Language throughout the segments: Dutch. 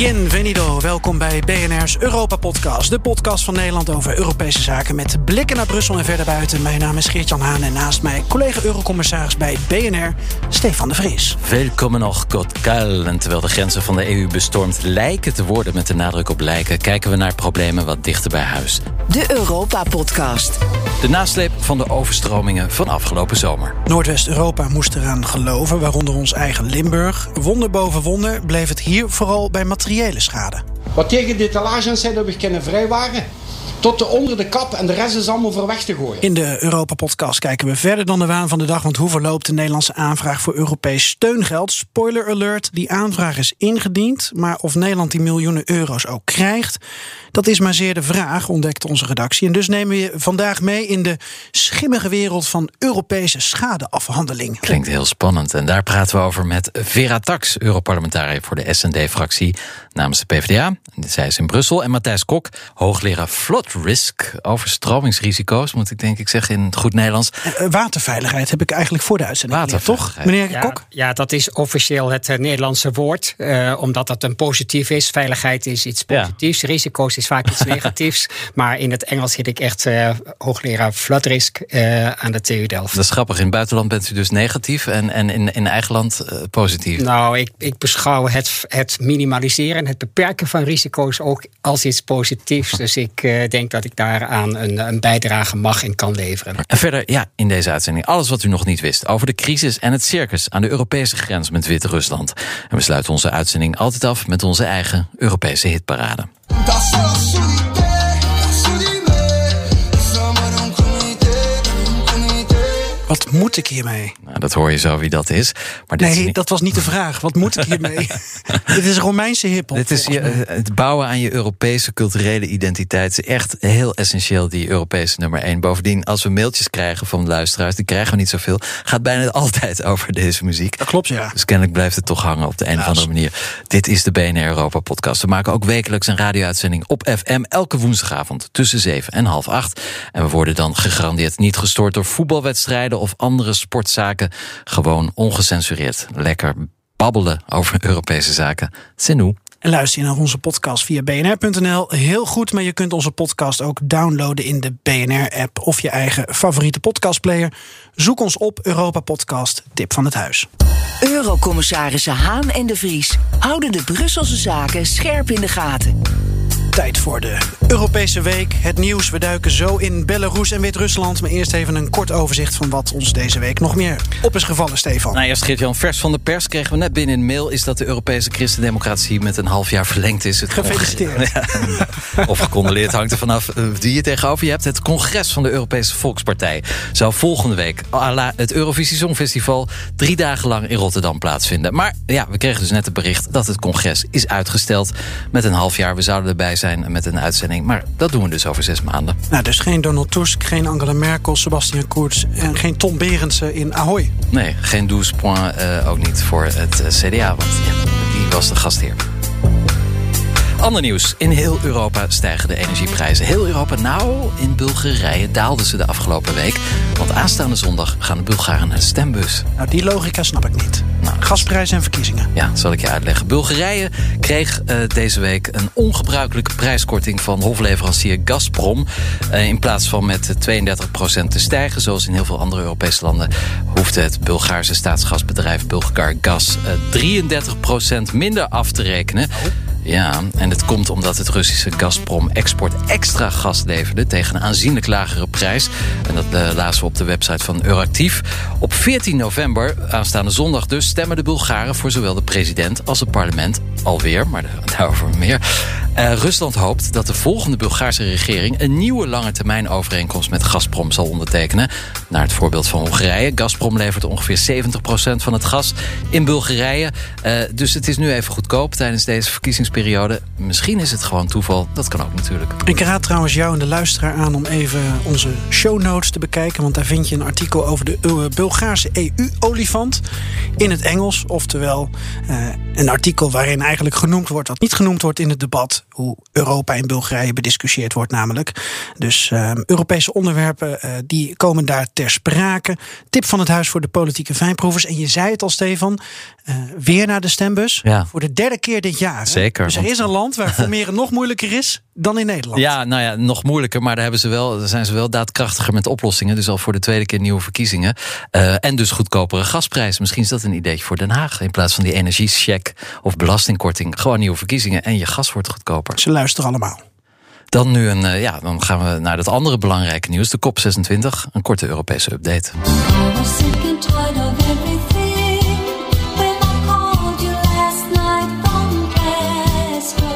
Bienvenido, welkom bij BNR's Europa-podcast. De podcast van Nederland over Europese zaken met blikken naar Brussel en verder buiten. Mijn naam is Geert-Jan Haan en naast mij collega-eurocommissaris bij BNR, Stefan de Vries. Welkom nog, Kuil. En terwijl de grenzen van de EU bestormd lijken te worden met de nadruk op lijken, kijken we naar problemen wat dichter bij huis. De Europa-podcast. De nasleep van de overstromingen van afgelopen zomer. Noordwest-Europa moest eraan geloven, waaronder ons eigen Limburg. Wonder boven wonder bleef het hier vooral bij materiële schade. Wat tegen de zijn dat we kunnen vrijwaren. Tot de onder de kap en de rest is allemaal voor weg te gooien. In de Europa-podcast kijken we verder dan de waan van de dag. Want hoe verloopt de Nederlandse aanvraag voor Europees steungeld? Spoiler alert: die aanvraag is ingediend. Maar of Nederland die miljoenen euro's ook krijgt, dat is maar zeer de vraag, ontdekte onze redactie. En dus nemen we je vandaag mee in de schimmige wereld van Europese schadeafhandeling. Klinkt heel spannend. En daar praten we over met Vera Tax, Europarlementariër voor de SND-fractie namens de PvdA. Zij is in Brussel. En Matthijs Kok, hoogleraar Flood Risk, overstromingsrisico's, moet ik denk ik zeggen in het goed Nederlands. Uh, waterveiligheid heb ik eigenlijk voor de uitzending. Waterveiligheid. Toch, meneer ja, Kok? Ja, dat is officieel het uh, Nederlandse woord, uh, omdat dat een positief is. Veiligheid is iets positiefs, ja. risico's is vaak iets negatiefs. Maar in het Engels zit ik echt hoogleraar Flood Risk aan de TU Delft. Dat is grappig. In het buitenland bent u dus negatief en, en in, in eigen land positief. Nou, ik, ik beschouw het, het minimaliseren, het beperken van risico's ook als iets positiefs. Dus ik denk dat ik daaraan een, een bijdrage mag en kan leveren. En verder, ja, in deze uitzending alles wat u nog niet wist over de crisis en het circus aan de Europese grens met Wit-Rusland. En we sluiten onze uitzending altijd af met onze eigen Europese hitparade. Tá só a solidão. Wat moet ik hiermee? Nou, dat hoor je zo wie dat is. Maar dit nee, is niet... dat was niet de vraag. Wat moet ik hiermee? dit is Romeinse hiphop. Dit is je, het bouwen aan je Europese culturele identiteit. is echt heel essentieel, die Europese nummer één. Bovendien, als we mailtjes krijgen van luisteraars, die krijgen we niet zoveel, gaat bijna altijd over deze muziek. Dat klopt, ja. Dus kennelijk blijft het toch hangen op de een of andere manier. Dit is de BNR Europa podcast. We maken ook wekelijks een radio-uitzending op FM elke woensdagavond tussen 7 en half 8. En we worden dan gegarandeerd niet gestoord door voetbalwedstrijden of andere sportzaken. Gewoon ongecensureerd. Lekker babbelen over Europese zaken. Zenou. En luister je naar onze podcast via bnr.nl. Heel goed, maar je kunt onze podcast ook downloaden in de BNR-app of je eigen favoriete podcastplayer. Zoek ons op Europa Podcast, tip van het huis. Eurocommissarissen Haan en de Vries houden de Brusselse zaken scherp in de gaten. Tijd voor de Europese Week. Het nieuws, we duiken zo in Belarus en Wit-Rusland. Maar eerst even een kort overzicht van wat ons deze week nog meer op is gevallen, Stefan. Nou, eerst Geert-Jan, vers van de pers kregen we net binnen een mail... is dat de Europese christendemocratie met een half jaar verlengd is. Het Gefeliciteerd. Ja, of gecondoleerd, hangt er vanaf wie je tegenover je hebt. Het congres van de Europese Volkspartij zou volgende week... het Eurovisie Songfestival drie dagen lang in Rotterdam plaatsvinden. Maar ja, we kregen dus net het bericht dat het congres is uitgesteld... met een half jaar. We zouden erbij zijn met een uitzending. Maar dat doen we dus over zes maanden. Nou, dus geen Donald Tusk, geen Angela Merkel, Sebastian Kurz... en geen Tom Berendsen in Ahoy. Nee, geen 12 point, uh, ook niet voor het uh, CDA. Want ja, die was de gastheer. Ander nieuws. In heel Europa stijgen de energieprijzen. Heel Europa, nou, in Bulgarije daalden ze de afgelopen week. Want aanstaande zondag gaan de Bulgaren naar de stembus. Nou, die logica snap ik niet. Nou, Gasprijzen en verkiezingen. Ja, zal ik je uitleggen. Bulgarije kreeg uh, deze week een ongebruikelijke prijskorting van hofleverancier Gazprom. Uh, in plaats van met 32% te stijgen, zoals in heel veel andere Europese landen, hoefde het Bulgaarse staatsgasbedrijf Bulgar Gas uh, 33% minder af te rekenen. Oh. Ja, en het komt omdat het Russische Gazprom export extra gas leverde tegen een aanzienlijk lagere prijs. En dat uh, lazen we op de website van Euractiv. Op 14 november, aanstaande zondag dus, stemmen de Bulgaren voor zowel de president als het parlement. Alweer, maar daarover meer. Uh, Rusland hoopt dat de volgende Bulgaarse regering een nieuwe lange termijn overeenkomst met Gazprom zal ondertekenen. Naar het voorbeeld van Hongarije. Gazprom levert ongeveer 70% van het gas in Bulgarije. Uh, dus het is nu even goedkoop tijdens deze verkiezingsperiode. Misschien is het gewoon toeval. Dat kan ook natuurlijk. Ik raad trouwens jou en de luisteraar aan om even onze show notes te bekijken. Want daar vind je een artikel over de Bulgaarse EU-olifant in het Engels. Oftewel uh, een artikel waarin eigenlijk genoemd wordt wat niet genoemd wordt in het debat. Hoe Europa in Bulgarije bediscussieerd wordt namelijk. Dus uh, Europese onderwerpen die komen daar ter sprake. Tip van het Huis voor de Politieke Fijnproevers. En je zei het al, Stefan. Eh, weer naar de stembus. Ja. Voor de derde keer dit jaar. hè? Zeker, Dus er want- is een land waar formeren nog moeilijker is dan in Nederland. Ja, nou ja, nog moeilijker, maar daar hebben ze wel, daar zijn ze wel daadkrachtiger met oplossingen. Dus al voor de tweede keer nieuwe verkiezingen. Eh, en dus goedkopere gasprijs. Misschien is dat een ideetje voor Den Haag. In plaats van die energiecheck of belastingkorting. Gewoon nieuwe verkiezingen en je gas wordt goedkoper. Ze luisteren allemaal. Dan nu een, eh, ja, dan gaan we naar dat andere belangrijke nieuws. De COP26, een korte Europese update.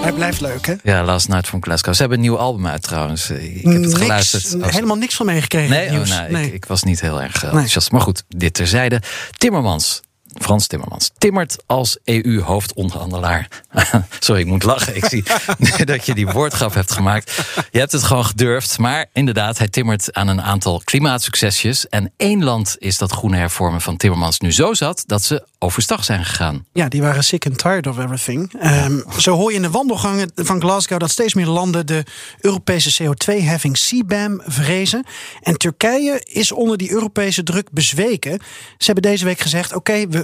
Hij blijft leuk, hè? Ja, Last Night from Glasgow. Ze hebben een nieuw album uit trouwens. Ik heb het geluisterd. Helemaal niks van meegekregen. Nee, oh, nou, nee. Ik, ik was niet heel erg enthousiast. Maar goed, dit terzijde. Timmermans. Frans Timmermans. Timmert als EU-hoofdonderhandelaar. Sorry, ik moet lachen. Ik zie dat je die woordgrap hebt gemaakt. Je hebt het gewoon gedurfd. Maar inderdaad, hij timmert aan een aantal klimaatsuccesjes. En één land is dat groene hervormen van Timmermans nu zo zat... dat ze overstag zijn gegaan. Ja, die waren sick and tired of everything. Ehm, zo hoor je in de wandelgangen van Glasgow dat steeds meer landen de Europese CO2-heffing CBAM vrezen. En Turkije is onder die Europese druk bezweken. Ze hebben deze week gezegd: oké, we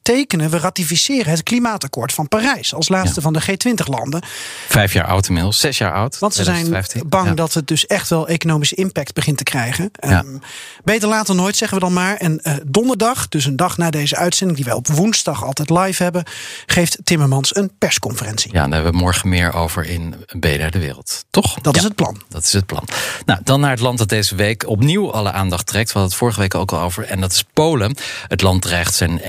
tekenen, we ratificeren het klimaatakkoord van Parijs als laatste van de G20-landen. Vijf jaar oud inmiddels, zes jaar oud. Want ze zijn 2015. bang Ja. dat het dus echt wel economische impact begint te krijgen. Ehm, beter later nooit, zeggen we dan maar. En eh, donderdag, dus een dag na deze uitzending, die we op woensdag altijd live hebben, geeft Timmermans een persconferentie. Ja, daar hebben we morgen meer over in BNR De Wereld. Toch? Dat is Ja. het plan. Dat is het plan. Nou, dan naar het land dat deze week opnieuw alle aandacht trekt. We hadden het vorige week ook al over. En dat is Polen. Het land dreigt zijn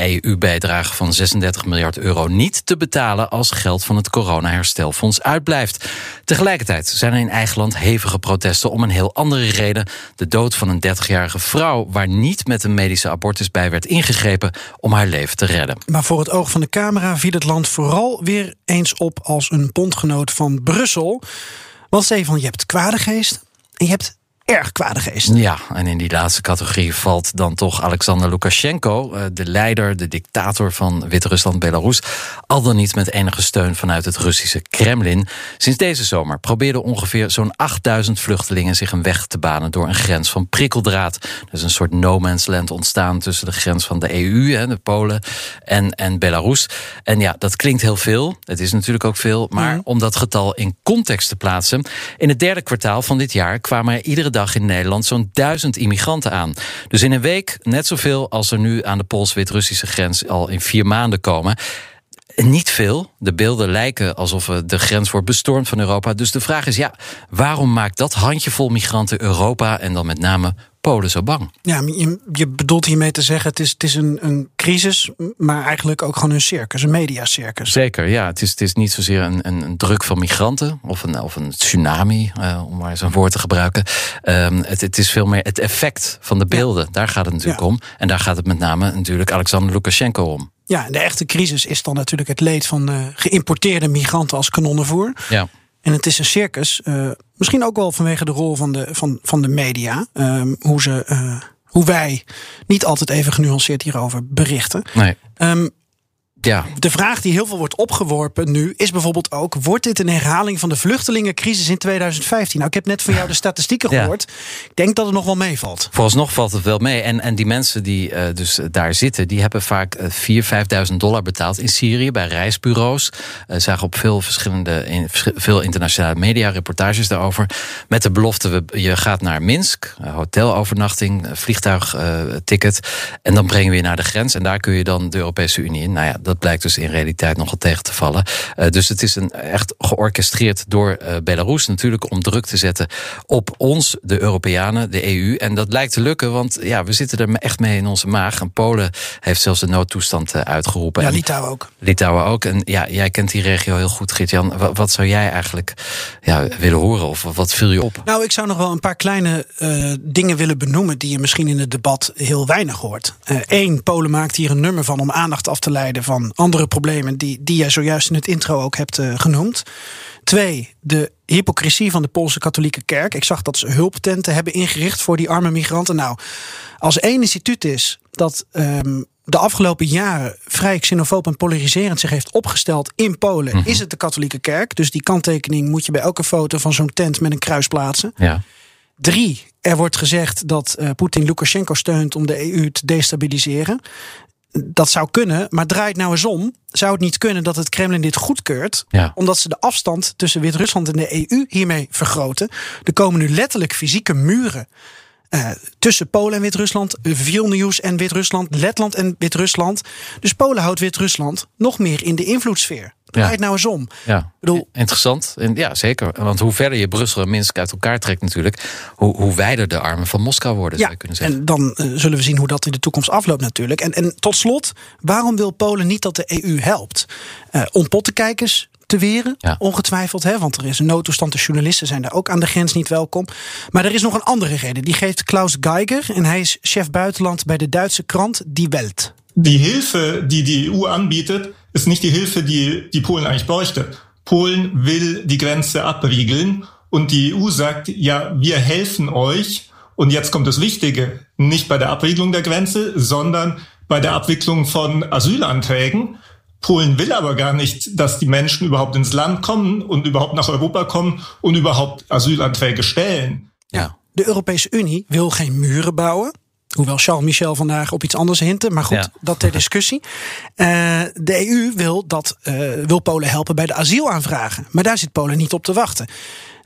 EU-bijdrage van 36 miljard euro niet te betalen als geld van het coronaherstelfonds uitblijft. Tegelijkertijd zijn er in eigen land hevige protesten om een heel andere reden. De dood van een 30-jarige vrouw waar niet met een medische abortus bij werd ingegrepen om haar leven te redden. Maar voor het oog van de camera viel het land vooral weer eens op als een bondgenoot van Brussel. Want Stefan, je hebt kwade geest en je hebt erg kwade geest. Ja, en in die laatste categorie valt dan toch Alexander Lukashenko, eh, de leider, de dictator van Wit-Rusland, Belarus, al dan niet met enige steun vanuit het Russische Kremlin. Sinds deze zomer probeerden ongeveer zo'n 8000 vluchtelingen zich een weg te banen door een grens van prikkeldraad. Dus een soort no man's land ontstaan tussen de grens van de EU, hè, de Polen, en, en Belarus. En ja, dat klinkt heel veel. Het is natuurlijk ook veel. Maar om dat getal in context te plaatsen. In het derde kwartaal van dit jaar kwamen er iedere dag in Nederland zo'n duizend immigranten aan. Dus in een week net zoveel als er nu aan de Pools-Wit-Russische grens al in vier maanden komen. Niet veel. De beelden lijken alsof eh, de grens wordt bestormd van Europa. Dus de vraag is, ja, waarom maakt dat handjevol migranten Europa en dan met name Polen zo bang? Ja, je, je bedoelt hiermee te zeggen, het is, het is een, een crisis, maar eigenlijk ook gewoon een circus, een mediacircus. Zeker, ja. Het is, het is niet zozeer een, een, een druk van migranten of een, of een tsunami, eh, om maar eens een woord te gebruiken. Ehm, het, het is veel meer het effect van de beelden. Daar gaat het natuurlijk Ja. om. En daar gaat het met name natuurlijk Alexander Lukashenko om. Ja, de echte crisis is dan natuurlijk het leed van eh, geïmporteerde migranten als kanonnenvoer. Ja. En het is een circus, eh, misschien ook wel vanwege de rol van de, van, van de media. ehm, hoe, ze, eh, hoe wij niet altijd even genuanceerd hierover berichten. Nee. Ehm, Ja. de vraag die heel veel wordt opgeworpen nu is bijvoorbeeld ook: wordt dit een herhaling van de vluchtelingencrisis in 2015? Nou, ik heb net van jou de statistieken Ja. gehoord. Ik denk dat het nog wel meevalt. Vooralsnog valt het wel mee. En, en die mensen die eh, dus daar zitten, die hebben vaak eh, 4.000, 5.000 dollar betaald in Syrië bij reisbureaus. Eh zagen op veel verschillende, in, veel internationale media reportages daarover. Met de belofte, we- je gaat naar Minsk, eh, hotelovernachting, eh, vliegtuigticket. en dan brengen we je naar de grens. En daar kun je dan de Europese Unie in. Nou ja, dat blijkt dus in realiteit nogal tegen te vallen. Eh, dus het is een, echt georchestreerd door eh, Belarus natuurlijk om druk te zetten op ons, de Europeanen, de EU. En dat lijkt te lukken, want ja, we zitten er echt mee in onze maag. En Polen heeft zelfs de noodtoestand eh, uitgeroepen. Ja, En Litouwen ook. Litouwen ook. En ja, jij kent die regio heel goed, Gert-Jan. Wat, wat zou jij eigenlijk ja, willen horen? Of wat viel je op? Nou, ik zou nog wel een paar kleine dingen willen benoemen die je misschien in het debat heel weinig hoort. Eén, Polen maakt hier een nummer van om aandacht af te leiden van andere problemen die, die jij zojuist in het intro ook hebt eh, genoemd. Twee, de hypocrisie van de Poolse katholieke kerk. Ik zag dat ze hulptenten hebben ingericht voor die arme migranten. Nou, als één instituut is dat ehm, de afgelopen jaren vrij xenofoob en polariserend zich heeft opgesteld in Polen, is het de katholieke kerk. Dus die kanttekening moet je bij elke foto van zo'n tent met een kruis plaatsen. Ja. Drie, er wordt gezegd dat eh, Poetin Lukashenko steunt om de EU te destabiliseren. Dat zou kunnen, maar draai het nou eens om. Zou het niet kunnen dat het Kremlin dit goedkeurt? Ja. Omdat ze de afstand tussen Wit-Rusland en de EU hiermee vergroten. Er komen nu letterlijk fysieke muren eh, tussen Polen en Wit-Rusland, Vilnius en Wit-Rusland, Letland en Wit-Rusland. Dus Polen houdt Wit-Rusland nog meer in de invloedssfeer. Draai Ja. het nou eens om. Ja, bedoel, interessant. En ja, zeker. Want hoe verder je Brussel en Minsk uit elkaar trekt natuurlijk... hoe, hoe wijder de armen van Moskou worden, zou ja, je kunnen zeggen. en dan eh, zullen we zien hoe dat in de toekomst afloopt natuurlijk. En, en tot slot, waarom wil Polen niet dat de EU helpt? Eh om pottenkijkers te weren, Ja. ongetwijfeld. Hè, want er is een noodtoestand, de journalisten zijn daar ook aan de grens niet welkom. Maar er is nog een andere reden. Die geeft Klaus Geiger en hij is chef buitenland bij de Duitse krant Die Welt. die Hilfe, die die EU anbietet, ist nicht die Hilfe, die, die Polen eigentlich bräuchte. Polen will die Grenze abriegeln und die EU sagt, ja, wir helfen euch. Und jetzt kommt das Wichtige, nicht bei der Abriegelung der Grenze, sondern bei der Abwicklung von Asylanträgen. Polen will aber gar nicht, dass die Menschen überhaupt ins Land kommen und überhaupt nach Europa kommen und überhaupt Asylanträge stellen. Ja. De Europese Unie wil geen muren bouwen. Hoewel Charles Michel vandaag op iets anders hintte. Maar goed, Ja. dat ter discussie. Eh, de EU wil, dat, eh, wil Polen helpen bij de asielaanvragen. Maar daar zit Polen niet op te wachten.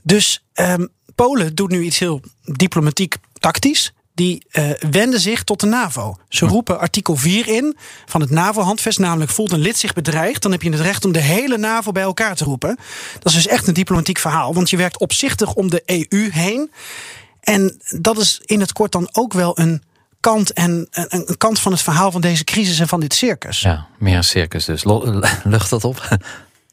Dus ehm, Polen doet nu iets heel diplomatiek tactisch. Die eh wenden zich tot de NAVO. Ze roepen artikel 4 in van het NAVO-handvest. Namelijk voelt een lid zich bedreigd. Dan heb je het recht om de hele NAVO bij elkaar te roepen. Dat is dus echt een diplomatiek verhaal. Want je werkt opzichtig om de EU heen. En dat is in het kort dan ook wel een kant, en, een, een kant van het verhaal van deze crisis en van dit circus. ja, meer een circus dus. Lucht dat op?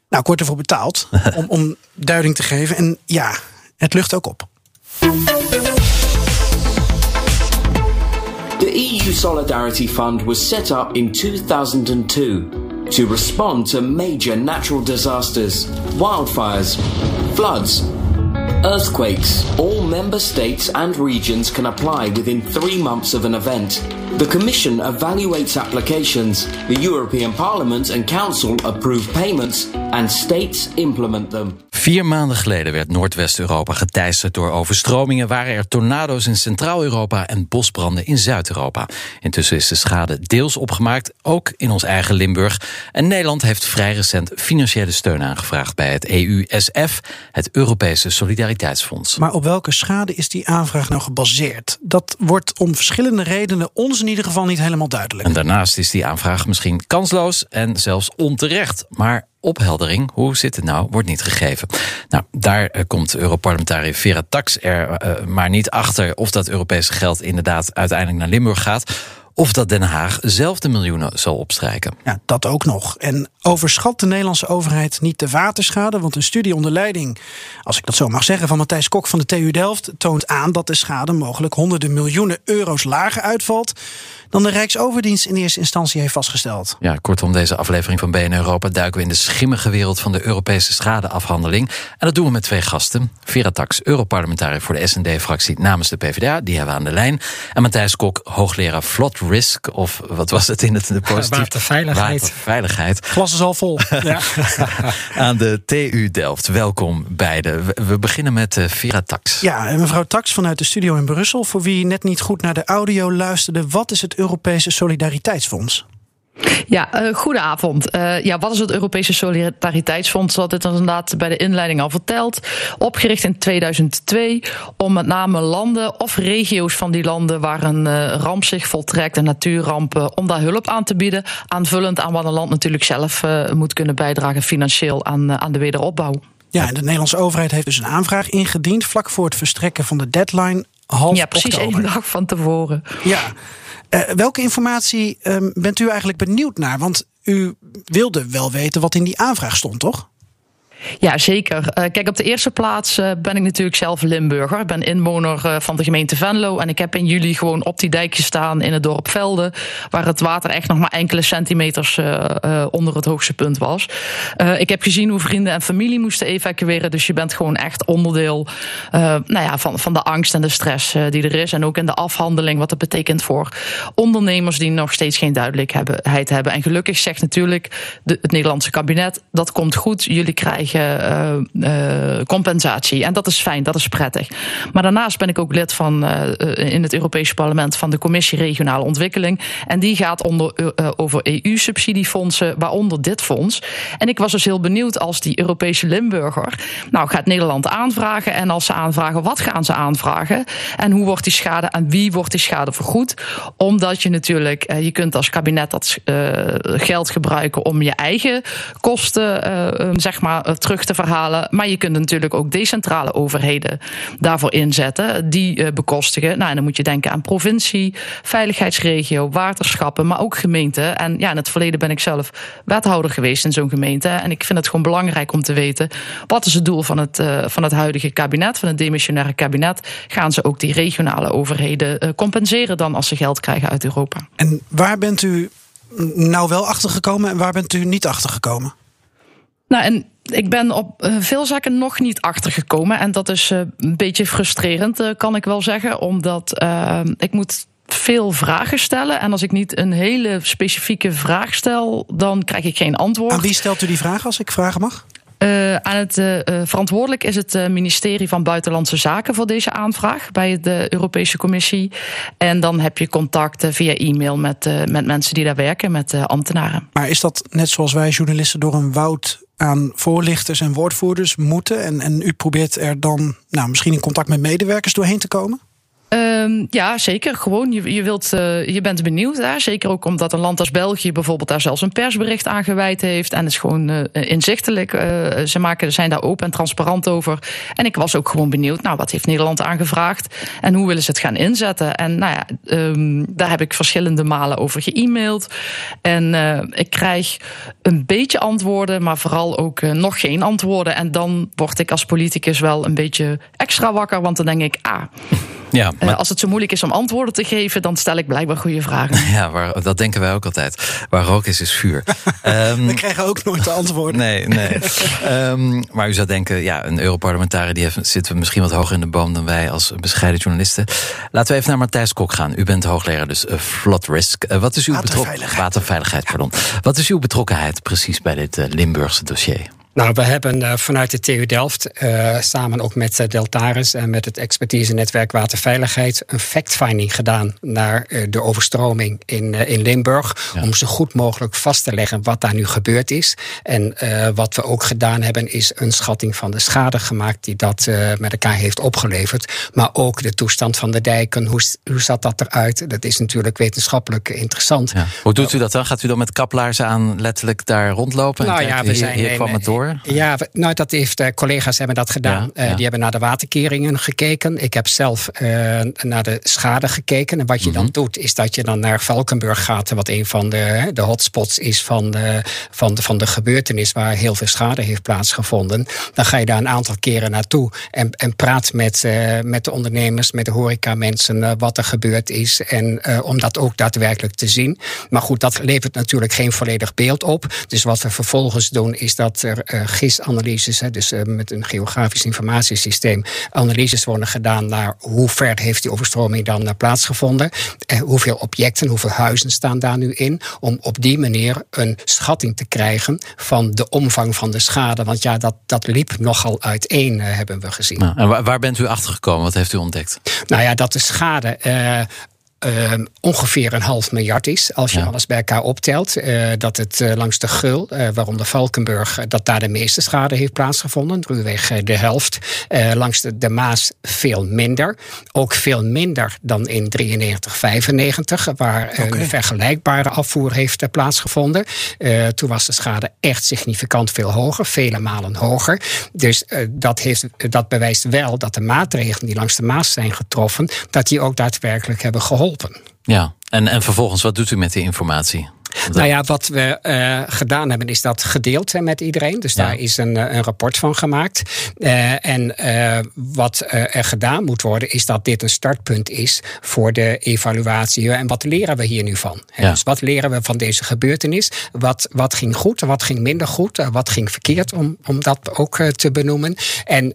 Nou, ik word ervoor betaald om, om duiding te geven. En ja, het lucht ook op. The EU Solidarity Fund was set up in 2002 to respond to major natural disasters, wildfires, floods, earthquakes. All member states and regions can apply within three months of an event. The Commission evaluates applications, the European Parliament and Council approve payments, and states implement them. Vier maanden geleden werd Noordwest-Europa geteisterd door overstromingen. Waren er tornado's in Centraal-Europa en bosbranden in Zuid-Europa. Intussen is de schade deels opgemaakt, ook in ons eigen Limburg. En Nederland heeft vrij recent financiële steun aangevraagd bij het EUSF, het Europese Solidariteitsfonds. Maar op welke schade is die aanvraag nou gebaseerd? Dat wordt om verschillende redenen ons in ieder geval niet helemaal duidelijk. En daarnaast is die aanvraag misschien kansloos en zelfs onterecht. Maar opheldering, hoe zit het nou, wordt niet gegeven. Nou, daar eh, komt Europarlementariër Vera Tax er eh, maar niet achter... of dat Europese geld inderdaad uiteindelijk naar Limburg gaat... of dat Den Haag zelf de miljoenen zal opstrijken. Ja, dat ook nog. En overschat de Nederlandse overheid niet de waterschade? Want een studie onder leiding, als ik dat zo mag zeggen, van Matthijs Kok van de TU Delft toont aan dat de schade mogelijk honderden miljoenen euro's lager uitvalt dan de Rijksoverdienst in eerste instantie heeft vastgesteld. Ja, kortom, deze aflevering van BN Europa duiken we in de schimmige wereld van de Europese schadeafhandeling. En dat doen we met twee gasten. Vera Tax, Europarlementariër voor de SND-fractie namens de PvdA, die hebben we aan de lijn. En Matthijs Kok, hoogleraar Flot Risk, of wat was het in het de positief? Waterveiligheid. Waterveiligheid. Glas is al vol. Ja. aan de TU Delft. Welkom beiden. We- We beginnen met eh, Vera Tax. ja, en mevrouw Tax vanuit de studio in Brussel. Voor wie net niet goed naar de audio luisterde, wat is het Europese Solidariteitsfonds? Ja, eh goedenavond. Eh, ja, wat is het Europese Solidariteitsfonds? Dat het inderdaad bij de inleiding al verteld. Opgericht in 2002 om met name landen of regio's van die landen waar een eh, ramp zich voltrekt, een natuurramp, om daar hulp aan te bieden. Aanvullend aan wat een land natuurlijk zelf moet kunnen bijdragen financieel aan, aan de wederopbouw. Ja, en de Nederlandse overheid heeft dus een aanvraag ingediend vlak voor het verstrekken van de deadline half ja, precies één dag van tevoren. Ja. Eh, welke informatie ehm, bent u eigenlijk benieuwd naar? Want u wilde wel weten wat in die aanvraag stond, toch? Ja, zeker. Eh, kijk, op de eerste plaats eh, ben ik natuurlijk zelf Limburger. Ik ben inwoner eh, van de gemeente Venlo. En ik heb in juli gewoon op die dijk gestaan in het dorp Velde. Waar het water echt nog maar enkele centimeters onder het hoogste punt was. Ik heb gezien hoe vrienden en familie moesten evacueren. Dus je bent gewoon echt onderdeel nou ja, van, van de angst en de stress die er is. En ook in de afhandeling wat dat betekent voor ondernemers die nog steeds geen duidelijkheid hebben. En gelukkig zegt natuurlijk het Nederlandse kabinet: dat komt goed. Jullie krijgen uh, uh, compensatie. En dat is fijn, dat is prettig. Maar daarnaast ben ik ook lid van uh, in het Europese parlement van de Commissie Regionale Ontwikkeling. En die gaat onder, over EU-subsidiefondsen, waaronder dit fonds. En ik was dus heel benieuwd als die Europese Limburger. Nou, gaat Nederland aanvragen. En als ze aanvragen, wat gaan ze aanvragen? En hoe wordt die schade, aan wie wordt die schade vergoed? Omdat je natuurlijk, je kunt als kabinet dat geld gebruiken om je eigen kosten, zeg maar, terug te verhalen. Maar je kunt natuurlijk ook decentrale overheden daarvoor inzetten, die uh, bekostigen. Nou, en dan moet je denken aan provincie, veiligheidsregio, waterschappen, maar ook gemeenten. En ja, in het verleden ben ik zelf wethouder geweest in zo'n gemeente. En ik vind het gewoon belangrijk om te weten wat is het doel van het, uh, van het huidige kabinet, van het demissionaire kabinet. Gaan ze ook die regionale overheden compenseren dan als ze geld krijgen uit Europa? En waar bent u nou wel achtergekomen en waar bent u niet achtergekomen? Nou, en ik ben op veel zaken nog niet achtergekomen. En dat is een beetje frustrerend, kan ik wel zeggen. Omdat uh, ik moet veel vragen stellen. En als ik niet een hele specifieke vraag stel, dan krijg ik geen antwoord. Aan wie stelt u die vraag, als ik vragen mag? Uh, aan het uh, verantwoordelijk is het ministerie van Buitenlandse Zaken voor deze aanvraag bij de Europese Commissie. En dan heb je contact via e-mail met, uh, met mensen die daar werken, met ambtenaren. Maar is dat net zoals wij journalisten door een woud aan voorlichters en woordvoerders moeten? En, en u probeert er dan nou, misschien in contact met medewerkers doorheen te komen? Um, ja, zeker. Gewoon, je, je, wilt, uh, je bent benieuwd daar. Zeker ook omdat een land als België bijvoorbeeld daar zelfs een persbericht aan gewijd heeft. En het is gewoon uh, inzichtelijk. Uh, ze maken, zijn daar open en transparant over. En ik was ook gewoon benieuwd, nou, wat heeft Nederland aangevraagd? En hoe willen ze het gaan inzetten? En nou ja, um, daar heb ik verschillende malen over ge-mailed. En ik krijg een beetje antwoorden, maar vooral ook nog geen antwoorden. En dan word ik als politicus wel een beetje extra wakker, want dan denk ik, ah. Ja, maar... als het zo moeilijk is om antwoorden te geven, dan stel ik blijkbaar goede vragen. Ja, waar, dat denken wij ook altijd. Waar rook is, is vuur. um, We krijgen ook nooit de antwoorden. Nee, nee. um, maar u zou denken, ja, een Europarlementariër die heeft, zit misschien wat hoger in de boom dan wij als bescheiden journalisten. Laten we even naar Matthijs Kok gaan. U bent hoogleraar, dus uh, flood risk. Uh, wat is uw Waterveiligheid. Waterveiligheid, pardon. Wat is uw betrokkenheid precies bij dit uh, Limburgse dossier? Nou, we hebben uh, vanuit de TU Delft uh, samen ook met uh, Deltaris en met het expertise-netwerk Waterveiligheid een fact-finding gedaan naar de overstroming in, in Limburg. Ja. Om zo goed mogelijk vast te leggen wat daar nu gebeurd is. En wat we ook gedaan hebben, is een schatting van de schade gemaakt die dat met elkaar heeft opgeleverd. Maar ook de toestand van de dijken. Hoe, hoe zat dat eruit? Dat is natuurlijk wetenschappelijk interessant. Ja. Hoe doet u dat dan? Gaat u dan met kaplaarzen aan letterlijk daar rondlopen? Nou ja, we zijn hier, hier kwam het door. Ja, nou, dat heeft uh, collega's hebben dat gedaan. Ja, ja. Uh, die hebben naar de waterkeringen gekeken. Ik heb zelf uh, naar de schade gekeken. En wat je mm -hmm. dan doet, is dat je dan naar Valkenburg gaat, wat een van de, de hotspots is van de, van, de, van de gebeurtenis waar heel veel schade heeft plaatsgevonden. Dan ga je daar een aantal keren naartoe en, en praat met, met de ondernemers, met de horecamensen, wat er gebeurd is. En om dat ook daadwerkelijk te zien. Maar goed, dat levert natuurlijk geen volledig beeld op. Dus wat we vervolgens doen, is dat er GIS-analyses, dus uh, met een geografisch informatiesysteem, analyses worden gedaan naar hoe ver heeft die overstroming dan uh, plaatsgevonden, hoeveel objecten, hoeveel huizen staan daar nu in, om op die manier een schatting te krijgen van de omvang van de schade. Want ja, dat, dat liep nogal uiteen, hebben we gezien. Nou, en waar, waar, bent u achter gekomen? Wat heeft u ontdekt? Nou ja, dat de schade uh, ongeveer een half miljard is. Als je ja. alles bij elkaar optelt. Uh, dat het uh, langs de Gul, waaronder Valkenburg, dat daar de meeste schade heeft plaatsgevonden. Ruwweg de helft. langs de, de, Maas veel minder. Ook veel minder dan in 93, 95, waar okay. een vergelijkbare afvoer heeft plaatsgevonden. toen was de schade echt significant veel hoger, vele malen hoger. Dus dat, heeft, dat bewijst wel dat de maatregelen die langs de Maas zijn getroffen, dat die ook daadwerkelijk hebben geholpen. Ja, en, en vervolgens, wat doet u met die informatie? Nou ja, wat we uh, gedaan hebben, is dat gedeeld hè, met iedereen. Dus ja. daar is een, een rapport van gemaakt. Uh, en uh, wat er gedaan moet worden, is dat dit een startpunt is voor de evaluatie. En wat leren we hier nu van? Ja. Dus wat leren we van deze gebeurtenis? Wat, wat ging goed, wat ging minder goed, wat ging verkeerd, om, om dat ook te benoemen. En,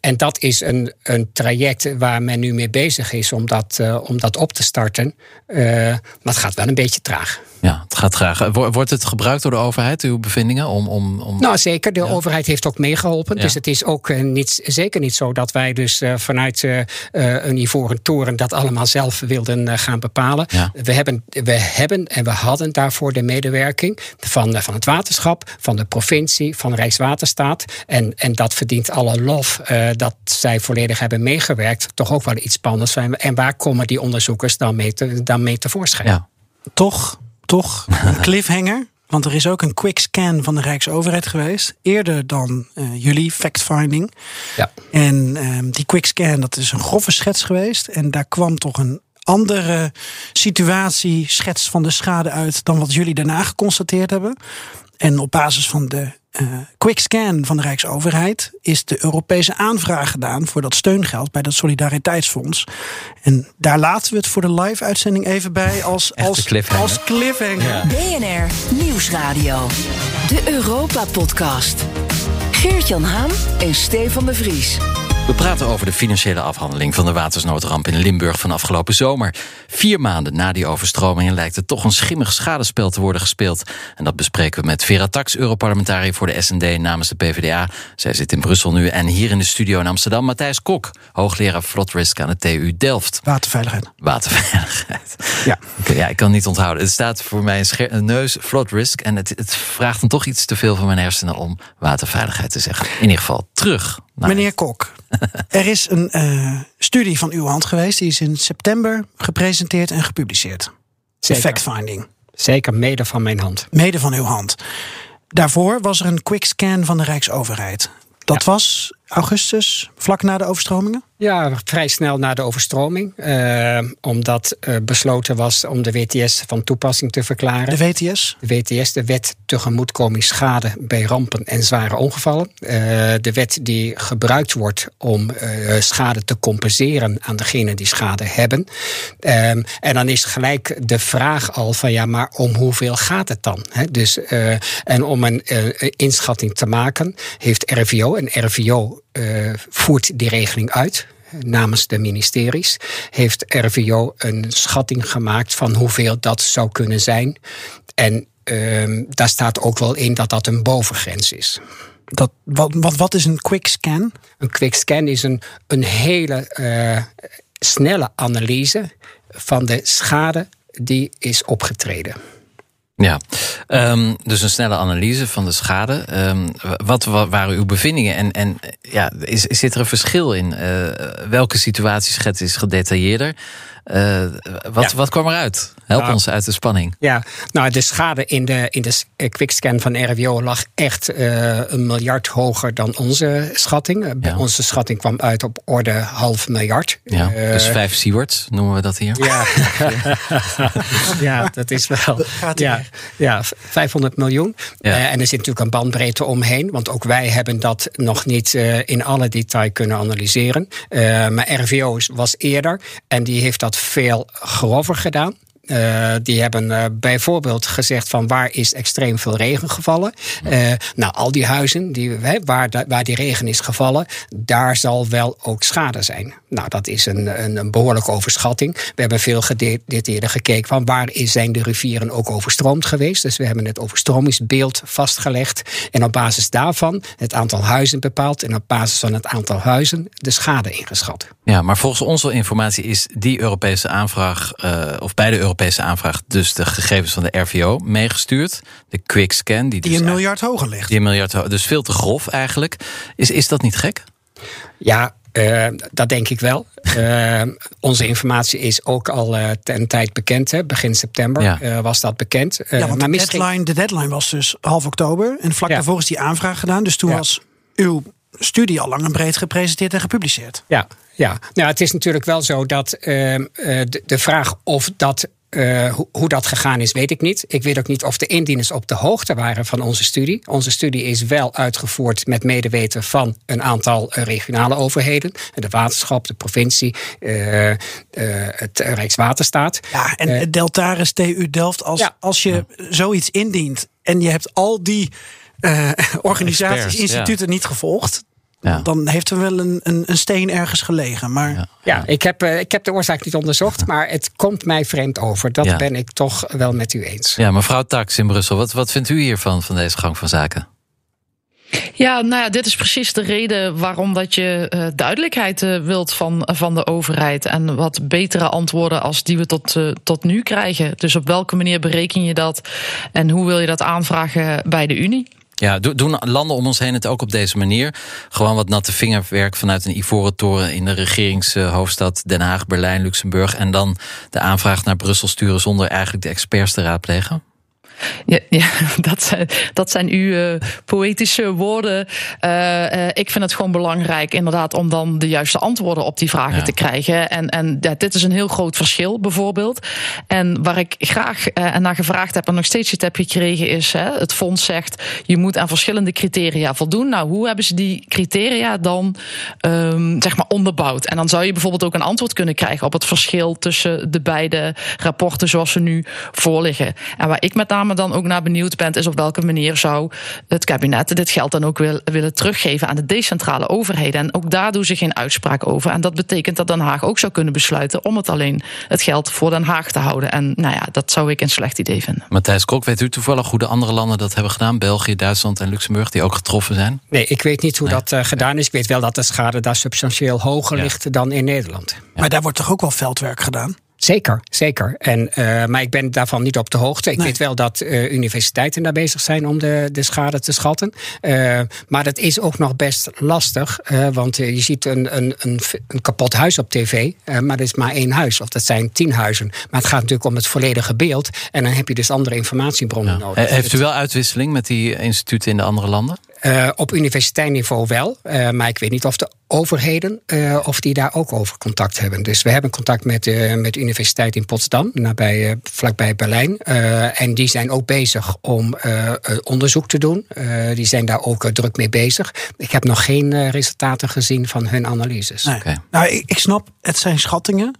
en dat is een, een traject waar men nu mee bezig is om dat, om dat op te starten. maar het gaat wel een beetje traag. Ja, het gaat graag. Wo- Wordt het gebruikt door de overheid, uw bevindingen? Om, om, om... Nou, zeker. De overheid heeft ook meegeholpen. Ja. Dus het is ook eh, niet, zeker niet zo dat wij dus eh, vanuit eh, een ivoren toren dat allemaal zelf wilden gaan bepalen. Ja. We, hebben, we hebben en we hadden daarvoor de medewerking van, van het waterschap, van de provincie, van Rijkswaterstaat. En, en dat verdient alle lof dat zij volledig hebben meegewerkt. Toch ook wel iets spannends. zijn. En waar komen die onderzoekers dan mee, te, dan mee tevoorschijn? Ja. toch, toch een cliffhanger. Want er is ook een quick scan van de Rijksoverheid geweest. Eerder dan eh, jullie fact-finding. Ja. En ehm, die quick scan, dat is een grove schets geweest. En daar kwam toch een andere situatie, schets van de schade uit... dan wat jullie daarna geconstateerd hebben. En op basis van de eh, quick scan van de Rijksoverheid... is de Europese aanvraag gedaan voor dat steungeld bij dat Solidariteitsfonds. En daar laten we het voor de live-uitzending even bij als, Echte als, cliffhanger. als cliffhanger. BNR Nieuwsradio. De Europa-podcast. Geert-Jan Haan en Stefan de Vries. We praten over de financiële afhandeling van de watersnoodramp in Limburg van afgelopen zomer. Vier maanden na die overstromingen lijkt het toch een schimmig schadespel te worden gespeeld. En dat bespreken we met Vera Tax, Europarlementariër voor de SND namens de PvdA. Zij zit in Brussel nu en hier in de studio in Amsterdam Matthijs Kok, hoogleraar Flood Risk aan de TU Delft. Waterveiligheid. Waterveiligheid. Ja. Ja, ik kan het niet onthouden. Het staat voor mij een neus, flood risk. En het, het vraagt dan toch iets te veel van mijn hersenen om waterveiligheid te zeggen. In ieder geval terug. Meneer Kok, er is een eh, studie van uw hand geweest. Die is in september gepresenteerd en gepubliceerd. Zeker. fact-finding. Zeker mede van mijn hand. Mede van uw hand. Daarvoor was er een quick scan van de Rijksoverheid. Dat was augustus, vlak na de overstromingen? Ja, vrij snel na de overstroming. eh, omdat eh, besloten was om de WTS van toepassing te verklaren. De WTS? De WTS, de Wet Tegemoetkoming Schade bij Rampen en Zware Ongevallen. Eh, de wet die gebruikt wordt om schade te compenseren aan degenen die schade hebben. Ehm, en dan is gelijk de vraag al van ja, maar om hoeveel gaat het dan? Dus, en om een inschatting te maken, heeft RVO, en RVO voert die regeling uit namens de ministeries, heeft RVO een schatting gemaakt van hoeveel dat zou kunnen zijn. En ehm, daar staat ook wel in dat dat een bovengrens is. Dat, wat, wat, wat is een quick scan? Een quick scan is een, een hele eh, snelle analyse van de schade die is opgetreden. Ja, Ehm, dus een snelle analyse van de schade. Ehm, wat, wa- waren uw bevindingen? En, en ja, is, zit er een verschil in? Eh, welke situatieschets is gedetailleerder? Eh, wat, Ja. wat kwam eruit? Help Nou, ons uit de spanning. Ja, nou, de schade in de, in de eh, quickscan van RWO lag echt eh, een miljard hoger dan onze schatting. Ja. Onze schatting kwam uit op orde half miljard. Ja, dus vijf Seawards noemen we dat hier. Ja, ja dat is wel. Gaat Ja, ja, 500 miljoen. Ja. Eh, en er zit natuurlijk een bandbreedte omheen. Want ook wij hebben dat nog niet eh, in alle detail kunnen analyseren. Eh, maar RVO is- was eerder. En die heeft dat veel grover gedaan. Eh, die hebben eh, bijvoorbeeld gezegd van waar is extreem veel regen gevallen. Eh, nou, al die huizen die, waar, waar die regen is gevallen, daar zal wel ook schade zijn. Nou, dat is een, een, een behoorlijke overschatting. We hebben veel gedetailleerder gekeken van waar is, zijn de rivieren ook overstroomd geweest. Dus we hebben het overstromingsbeeld vastgelegd. En op basis daarvan het aantal huizen bepaald. En op basis van het aantal huizen de schade ingeschat. Ja, maar volgens onze informatie is die Europese aanvraag, of bij de Europese aanvraag, dus de gegevens van de RVO meegestuurd. De quick scan, die, Die dus een miljard hoger ligt. Die een miljard, ho- dus veel te grof eigenlijk. Is, is dat niet gek? Ja, eh, dat denk ik wel. Eh, onze informatie is ook al eh, ten tijd bekend. Hè. Begin september Ja. eh, was dat bekend. Eh, Ja, want maar de misschien- deadline, de deadline was dus half oktober. En vlak Ja. daarvoor is die aanvraag gedaan. Dus toen Ja. was uw studie al lang en breed gepresenteerd en gepubliceerd. Ja, ja. Nou, het is natuurlijk wel zo dat ehm, eh, de, de vraag of dat. Eh, hoe, hoe dat gegaan is, weet ik niet. Ik weet ook niet of de indieners op de hoogte waren van onze studie. Onze studie is wel uitgevoerd met medeweten van een aantal eh, regionale overheden. De waterschap, de provincie, eh, eh, het Rijkswaterstaat. Ja, en het Deltaris TU Delft, als, Ja. als je zoiets indient en je hebt al die eh, organisaties, Experts, instituten niet gevolgd, Ja. dan heeft er wel een, een, een steen ergens gelegen. Maar Ja. Ja, ik heb, eh, ik heb de oorzaak niet onderzocht, maar het komt mij vreemd over. Dat Ja. ben ik toch wel met u eens. Ja, mevrouw Tax in Brussel, wat, wat vindt u hiervan, van deze gang van zaken? Ja, nou ja, dit is precies de reden waarom dat je eh, duidelijkheid eh, wilt van, van de overheid. En wat betere antwoorden als die we tot, tot nu krijgen. Dus op welke manier bereken je dat? En hoe wil je dat aanvragen bij de Unie? Ja, do- doen landen om ons heen het ook op deze manier? Gewoon wat natte vingerwerk vanuit een ivoren toren in de regeringshoofdstad Den Haag, Berlijn, Luxemburg. En dan de aanvraag naar Brussel sturen zonder eigenlijk de experts te raadplegen? Ja, ja dat, zijn, dat zijn uw eh, poëtische woorden. Eh, eh, ik vind het gewoon belangrijk, inderdaad, om dan de juiste antwoorden op die vragen Ja. te krijgen. En, en ja, dit is een heel groot verschil, bijvoorbeeld. En waar ik graag naar gevraagd heb en nog steeds niet heb gekregen, is: hè, het fonds zegt je moet aan verschillende criteria voldoen. Nou, hoe hebben ze die criteria dan ehm, zeg maar onderbouwd? En dan zou je bijvoorbeeld ook een antwoord kunnen krijgen op het verschil tussen de beide rapporten zoals ze nu voorliggen. En waar ik met name dan ook naar benieuwd ben, is op welke manier zou het kabinet dit geld dan ook wil, willen teruggeven aan de decentrale overheden. En ook daar doen ze geen uitspraak over. En dat betekent dat Den Haag ook zou kunnen besluiten om het alleen het geld voor Den Haag te houden. En nou ja, dat zou ik een slecht idee vinden. Matthijs Kok, weet u toevallig hoe de andere landen dat hebben gedaan? België, Duitsland en Luxemburg, die ook getroffen zijn? Nee, ik weet niet hoe Nee. dat eh, gedaan is. Ik weet wel dat de schade daar substantieel hoger Ja. ligt dan in Nederland. Maar daar wordt toch ook wel veldwerk gedaan? Zeker, zeker. En, eh, maar ik ben daarvan niet op de hoogte. Ik Nee. weet wel dat eh, universiteiten daar bezig zijn om de, de schade te schatten. Eh, maar dat is ook nog best lastig. eh, want je ziet een, een, een, een kapot huis op tv. eh, maar dat is maar één huis. Of dat zijn tien huizen. Maar het gaat natuurlijk om het volledige beeld. En dan heb je dus andere informatiebronnen nodig. Heeft u wel uitwisseling met die instituten in de andere landen? Eh, op universiteitsniveau wel. eh, maar ik weet niet of de overheden eh, of die daar ook over contact hebben. Dus we hebben contact met, eh, met de universiteit in Potsdam, nabij, eh, vlakbij Berlijn. Eh, en die zijn ook bezig om onderzoek te doen. Eh, die zijn daar ook druk mee bezig. Ik heb nog geen eh, resultaten gezien van hun analyses. Nee. Nou, ik, ik snap, het zijn schattingen.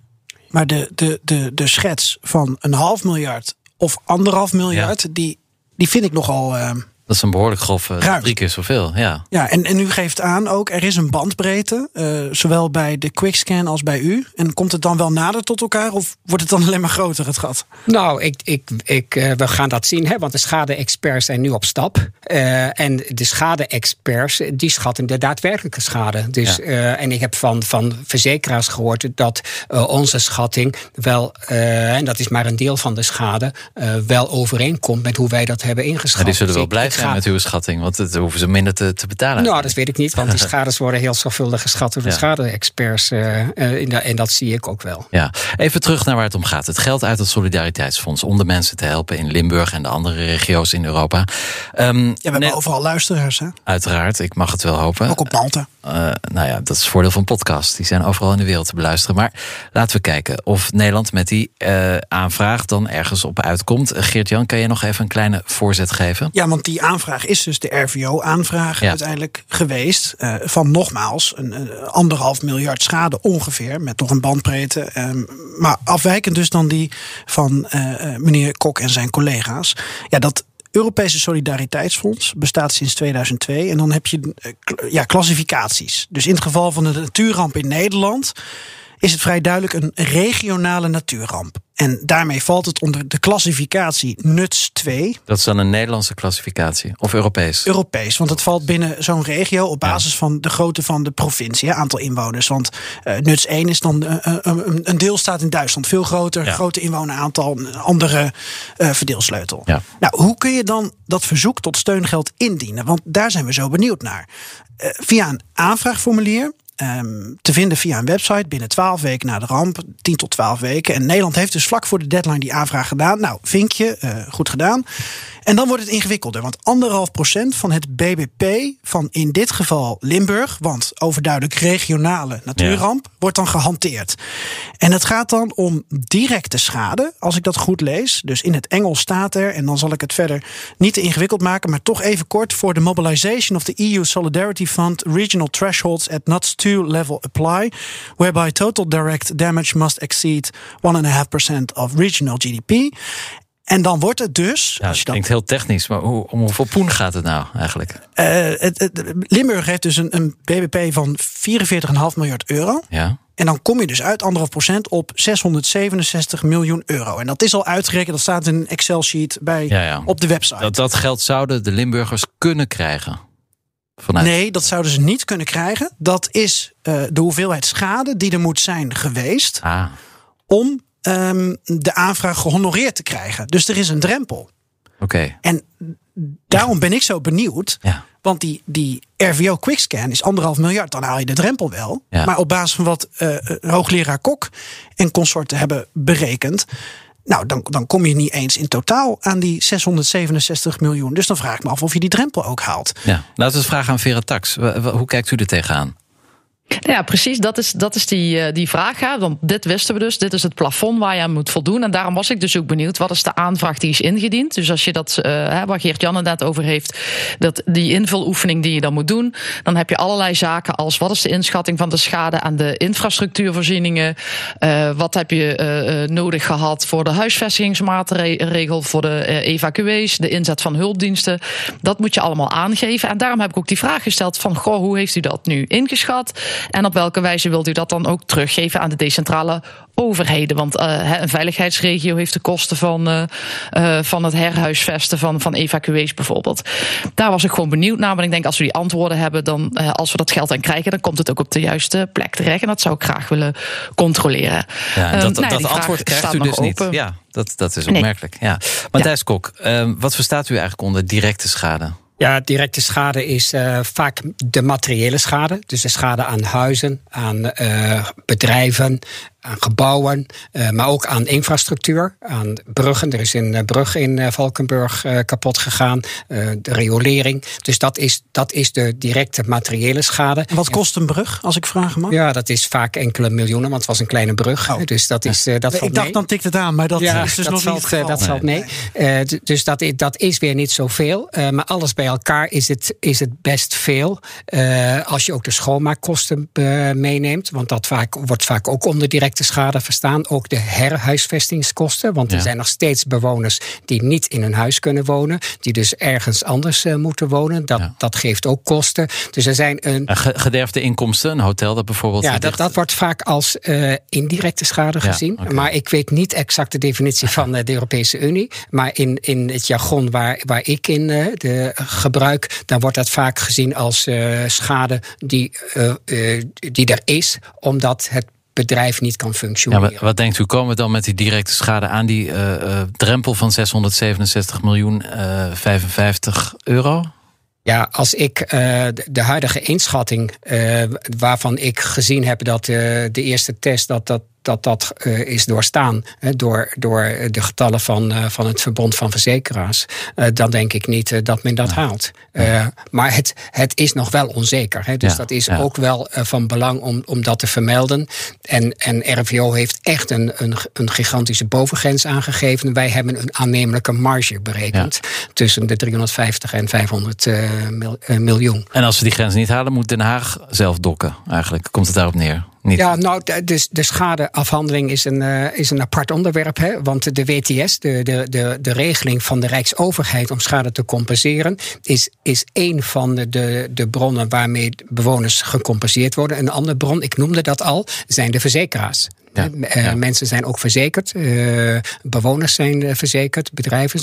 Maar de, de, de, de schets van een half miljard of anderhalf miljard, die, die vind ik nogal. eh, Dat is een behoorlijk grof, eh, drie keer zoveel. Ja. ja, en, en u geeft aan ook, er is een bandbreedte, eh, zowel bij de quickscan als bij u. En komt het dan wel nader tot elkaar of wordt het dan alleen maar groter, het gat? Nou, ik, ik, ik, eh, we gaan dat zien, hè, want de schade-experts zijn nu op stap. Eh, en de schade-experts eh, die schatten de daadwerkelijke schade. Dus, Ja. eh, en ik heb van, van verzekeraars gehoord dat eh, onze schatting wel, eh, en dat is maar een deel van de schade, eh, wel overeenkomt met hoe wij dat hebben ingeschat. Maar die zullen Dus wel ik- blij ik zijn met uw schatting, want het hoeven ze minder te, te betalen. Nou, dat weet ik niet, want die schades worden heel zorgvuldig geschat door de Ja. schade-experts. eh, eh, en dat zie ik ook wel. Ja, even terug naar waar het om gaat. Het geld uit het Solidariteitsfonds om de mensen te helpen in Limburg en de andere regio's in Europa. Ehm, Ja, we hebben overal luisteraars, hè? Uiteraard, ik mag het wel hopen. ook op Malta. Eh, nou ja, dat is het voordeel van podcasts. Die zijn overal in de wereld te beluisteren. Maar laten we kijken of Nederland met die eh, aanvraag dan ergens op uitkomt. Geert-Jan, kan je nog even een kleine voorzet geven? Ja, want die aanvraag is dus de RVO-aanvraag Ja. uiteindelijk geweest. eh, van nogmaals een, een anderhalf miljard schade ongeveer. Met nog een bandbreedte. ehm, maar afwijkend dus dan die van eh, eh, meneer Kok en zijn collega's. Ja, dat Europese Solidariteitsfonds bestaat sinds 2002. En dan heb je ja, klassificaties. Dus in het geval van een natuurramp in Nederland is het vrij duidelijk een regionale natuurramp. En daarmee valt het onder de klassificatie NUTS 2. Dat is dan een Nederlandse klassificatie of Europees? Europees, want het valt binnen zo'n regio op basis van de grootte van de provincie, aantal inwoners. Want eh, NUTS 1 is dan eh, eh, een, een deelstaat in Duitsland, veel groter, Ja. grote inwoneraantal, een andere verdeelsleutel. Ja. Nou, hoe kun je dan dat verzoek tot steungeld indienen? Want daar zijn we zo benieuwd naar. Via een aanvraagformulier. Ehm, te vinden via een website binnen 12 weken na de ramp, 10 tot 12 weken. En Nederland heeft dus vlak voor de deadline die aanvraag gedaan. Nou, vinkje, eh, goed gedaan. En dan wordt het ingewikkelder, want anderhalf procent van het BBP van in dit geval Limburg, want overduidelijk regionale natuurramp, wordt dan gehanteerd. En het gaat dan om directe schade, als ik dat goed lees. Dus in het Engels staat er, en dan zal ik het verder niet te ingewikkeld maken, maar toch even kort voor de mobilization of the EU Solidarity Fund, regional thresholds at NUTS 2 level apply, whereby total direct damage must exceed 1.5% of regional GDP. En dan wordt het dus, Ja, als dat klinkt heel technisch, maar hoe, om hoeveel poen gaat het nou eigenlijk? Eh, het, het- Limburg heeft dus een, een BBP van 44,5 miljard euro. Ja. En dan kom je dus uit anderhalf procent op 667 miljoen euro. En dat is al uitgerekend, dat staat in een Excel-sheet bij Ja, ja. op de website. Dat, dat geld zouden de Limburgers kunnen krijgen. Vanuit. Nee, dat zouden ze niet kunnen krijgen. Dat is eh, de hoeveelheid schade die er moet zijn geweest Ah, om ehm, de aanvraag gehonoreerd te krijgen. Dus er is een drempel. oké. En daarom ben ik zo benieuwd. Ja. Want die, die RVO Quickscan is anderhalf miljard. Dan haal je de drempel wel. Ja. Maar op basis van wat eh, eh, hoogleraar Kok en consorten hebben berekend. Nou, dan, dan kom je niet eens in totaal aan die 667 miljoen. Dus dan vraag ik me af of je die drempel ook haalt. Ja. Laten we eens vragen aan Vera Tax. Hoe kijkt u er tegenaan? Ja, precies. Dat is, dat is die, eh, die vraag. Hè. Want dit wisten we dus. Dit is het plafond waar je aan moet voldoen. En daarom was ik dus ook benieuwd. Wat is de aanvraag die is ingediend? Dus als je dat, hè, waar Geert-Jan net over heeft. Dat die invuloefening die je dan moet doen. Dan heb je allerlei zaken als wat is de inschatting van de schade aan de infrastructuurvoorzieningen. Eh, wat heb je eh, nodig gehad voor de huisvestigingsmaatregel. Voor de evacuees. De inzet van hulpdiensten. Dat moet je allemaal aangeven. En daarom heb ik ook die vraag gesteld van. Goh, hoe heeft u dat nu ingeschat? En op welke wijze wilt u dat dan ook teruggeven aan de decentrale overheden? Want eh, een veiligheidsregio heeft de kosten van, eh, eh, van het herhuisvesten van, van evacuees bijvoorbeeld. Daar was ik gewoon benieuwd naar. Maar ik denk als we die antwoorden hebben, dan als we dat geld aan krijgen, dan komt het ook op de juiste plek terecht. En dat zou ik graag willen controleren. Ja, Ehm, dat, nou ja, dat vraag antwoord krijgt staat u dus niet. open. Ja, dat, dat is Nee. opmerkelijk. Ja. Matthijs Kok, ehm, wat verstaat u eigenlijk onder directe schade? Ja, directe schade is eh, vaak de materiële schade. Dus de schade aan huizen, aan eh, bedrijven, aan gebouwen, eh, maar ook aan infrastructuur, aan bruggen. Er is een eh, brug in eh, Valkenburg kapot gegaan, de riolering. Dus dat is, dat is de directe materiële schade. En wat kost een brug, als ik vragen mag? Ja, dat is vaak enkele miljoenen, want het was een kleine brug. Oh. Dus dat, is, dat ik valt dacht, mee. dan tikt het aan, maar dat ja, is dus dat nog valt, niet het dat valt mee. Dus dat, dat is weer niet zoveel. Eh, maar alles bij elkaar is het, is het best veel. Als je ook de schoonmaakkosten meeneemt. Want dat vaak, wordt vaak ook onder directe schade verstaan. Ook de herhuisvestingskosten. Want er zijn nog steeds bewoners die niet in hun huis kunnen wonen. Die dus ergens anders eh, moeten wonen. Dat, Ja. dat geeft ook kosten. Dus er zijn een ge- Gederfde inkomsten, een hotel dat bijvoorbeeld... ja, dat, dat wordt vaak als eh, indirecte schade Ja, gezien. Maar ik weet niet exact de definitie van eh, de Europese Unie. Maar in, in het jargon waar, waar ik in de gebruik, dan wordt dat vaak gezien als schade die, die er is, omdat het bedrijf niet kan Ja, functioneren. wat, wat denkt u, komen we dan met die directe schade aan die eh, eh, drempel van 667 miljoen eh 55 euro? Ja, als ik eh, de- huidige inschatting, eh, waarvan ik gezien heb dat eh, de eerste test dat dat, dat, dat eh, is doorstaan hè, door, door de getallen van, eh, van het Verbond van Verzekeraars, eh, dan denk ik niet eh, dat men dat haalt. Eh, maar het, het is nog wel onzeker. Hè, dus Ja, dat is ook wel eh, van belang om, om dat te vermelden. En, en RVO heeft echt een, een, een gigantische bovengrens aangegeven. Wij hebben een aannemelijke marge berekend tussen de 350 en 500 eh, mil- eh, miljoen. En als we die grens niet halen, moet Den Haag zelf dokken. Eigenlijk komt het daarop neer. Niet. Ja, nou, de, dus de schadeafhandeling is een, eh, is een apart onderwerp. Hè? Want de WTS, de, de, de, de regeling van de Rijksoverheid om schade te compenseren, is, is één van de, de, de bronnen waarmee bewoners gecompenseerd worden. Een andere bron, ik noemde dat al, zijn de verzekeraars. Ja, Eh, ja. Mensen zijn ook verzekerd, eh, bewoners zijn verzekerd, bedrijven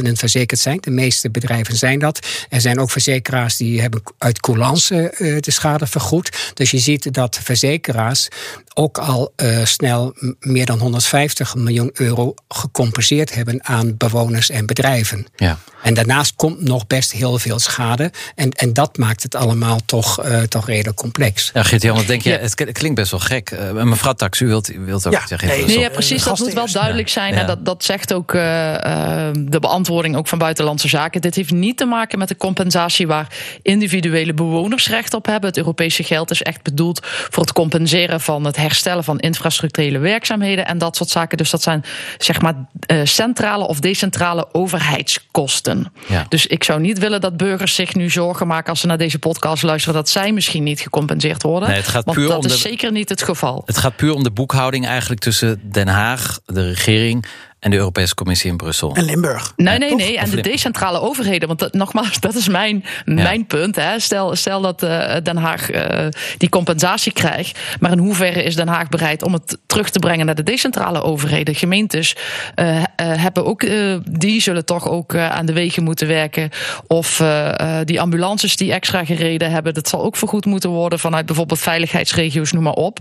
kunnen verzekerd zijn. De meeste bedrijven zijn dat. Er zijn ook verzekeraars die hebben uit coulance eh, de schade vergoed. Dus je ziet dat verzekeraars ook al eh, snel meer dan 150 miljoen euro gecompenseerd hebben aan bewoners en bedrijven. Ja. En daarnaast komt nog best heel veel schade. En, en dat maakt het allemaal toch, eh, toch redelijk complex. Ja, Geert-Jan, wat denk je? Het klinkt best wel gek. Eh, mevrouw Tax, u wilt, u wilt ook Ja, zeggen. nee, Even Nee, zo. ja, precies. Dat moet wel duidelijk zijn. Ja. En dat, dat zegt ook de beantwoording ook van Buitenlandse Zaken. Dit heeft niet te maken met de compensatie waar individuele bewoners recht op hebben. Het Europese geld is echt bedoeld voor het compenseren van het herstellen van infrastructurele werkzaamheden en dat soort zaken. Dus dat zijn zeg maar eh, centrale of decentrale overheidskosten. Ja. Dus ik zou niet willen dat burgers zich nu zorgen maken als ze naar deze podcast luisteren dat zij misschien niet gecompenseerd worden. Nee, het gaat Want puur dat om is de- zeker niet het geval. Het gaat puur om de boekhouding eigenlijk tussen Den Haag, de regering En de Europese Commissie in Brussel. En Limburg. Nee, nee, nee. En de decentrale overheden. Want dat, nogmaals, dat is mijn, mijn punt. Hè. Stel, stel dat eh, Den Haag eh, die compensatie krijgt. Maar in hoeverre is Den Haag bereid om het terug te brengen naar de decentrale overheden? Gemeentes eh, eh, hebben ook, eh, die zullen toch ook aan de wegen moeten werken. Of eh, eh, die ambulances die extra gereden hebben, dat zal ook vergoed moeten worden vanuit bijvoorbeeld veiligheidsregio's, noem maar op.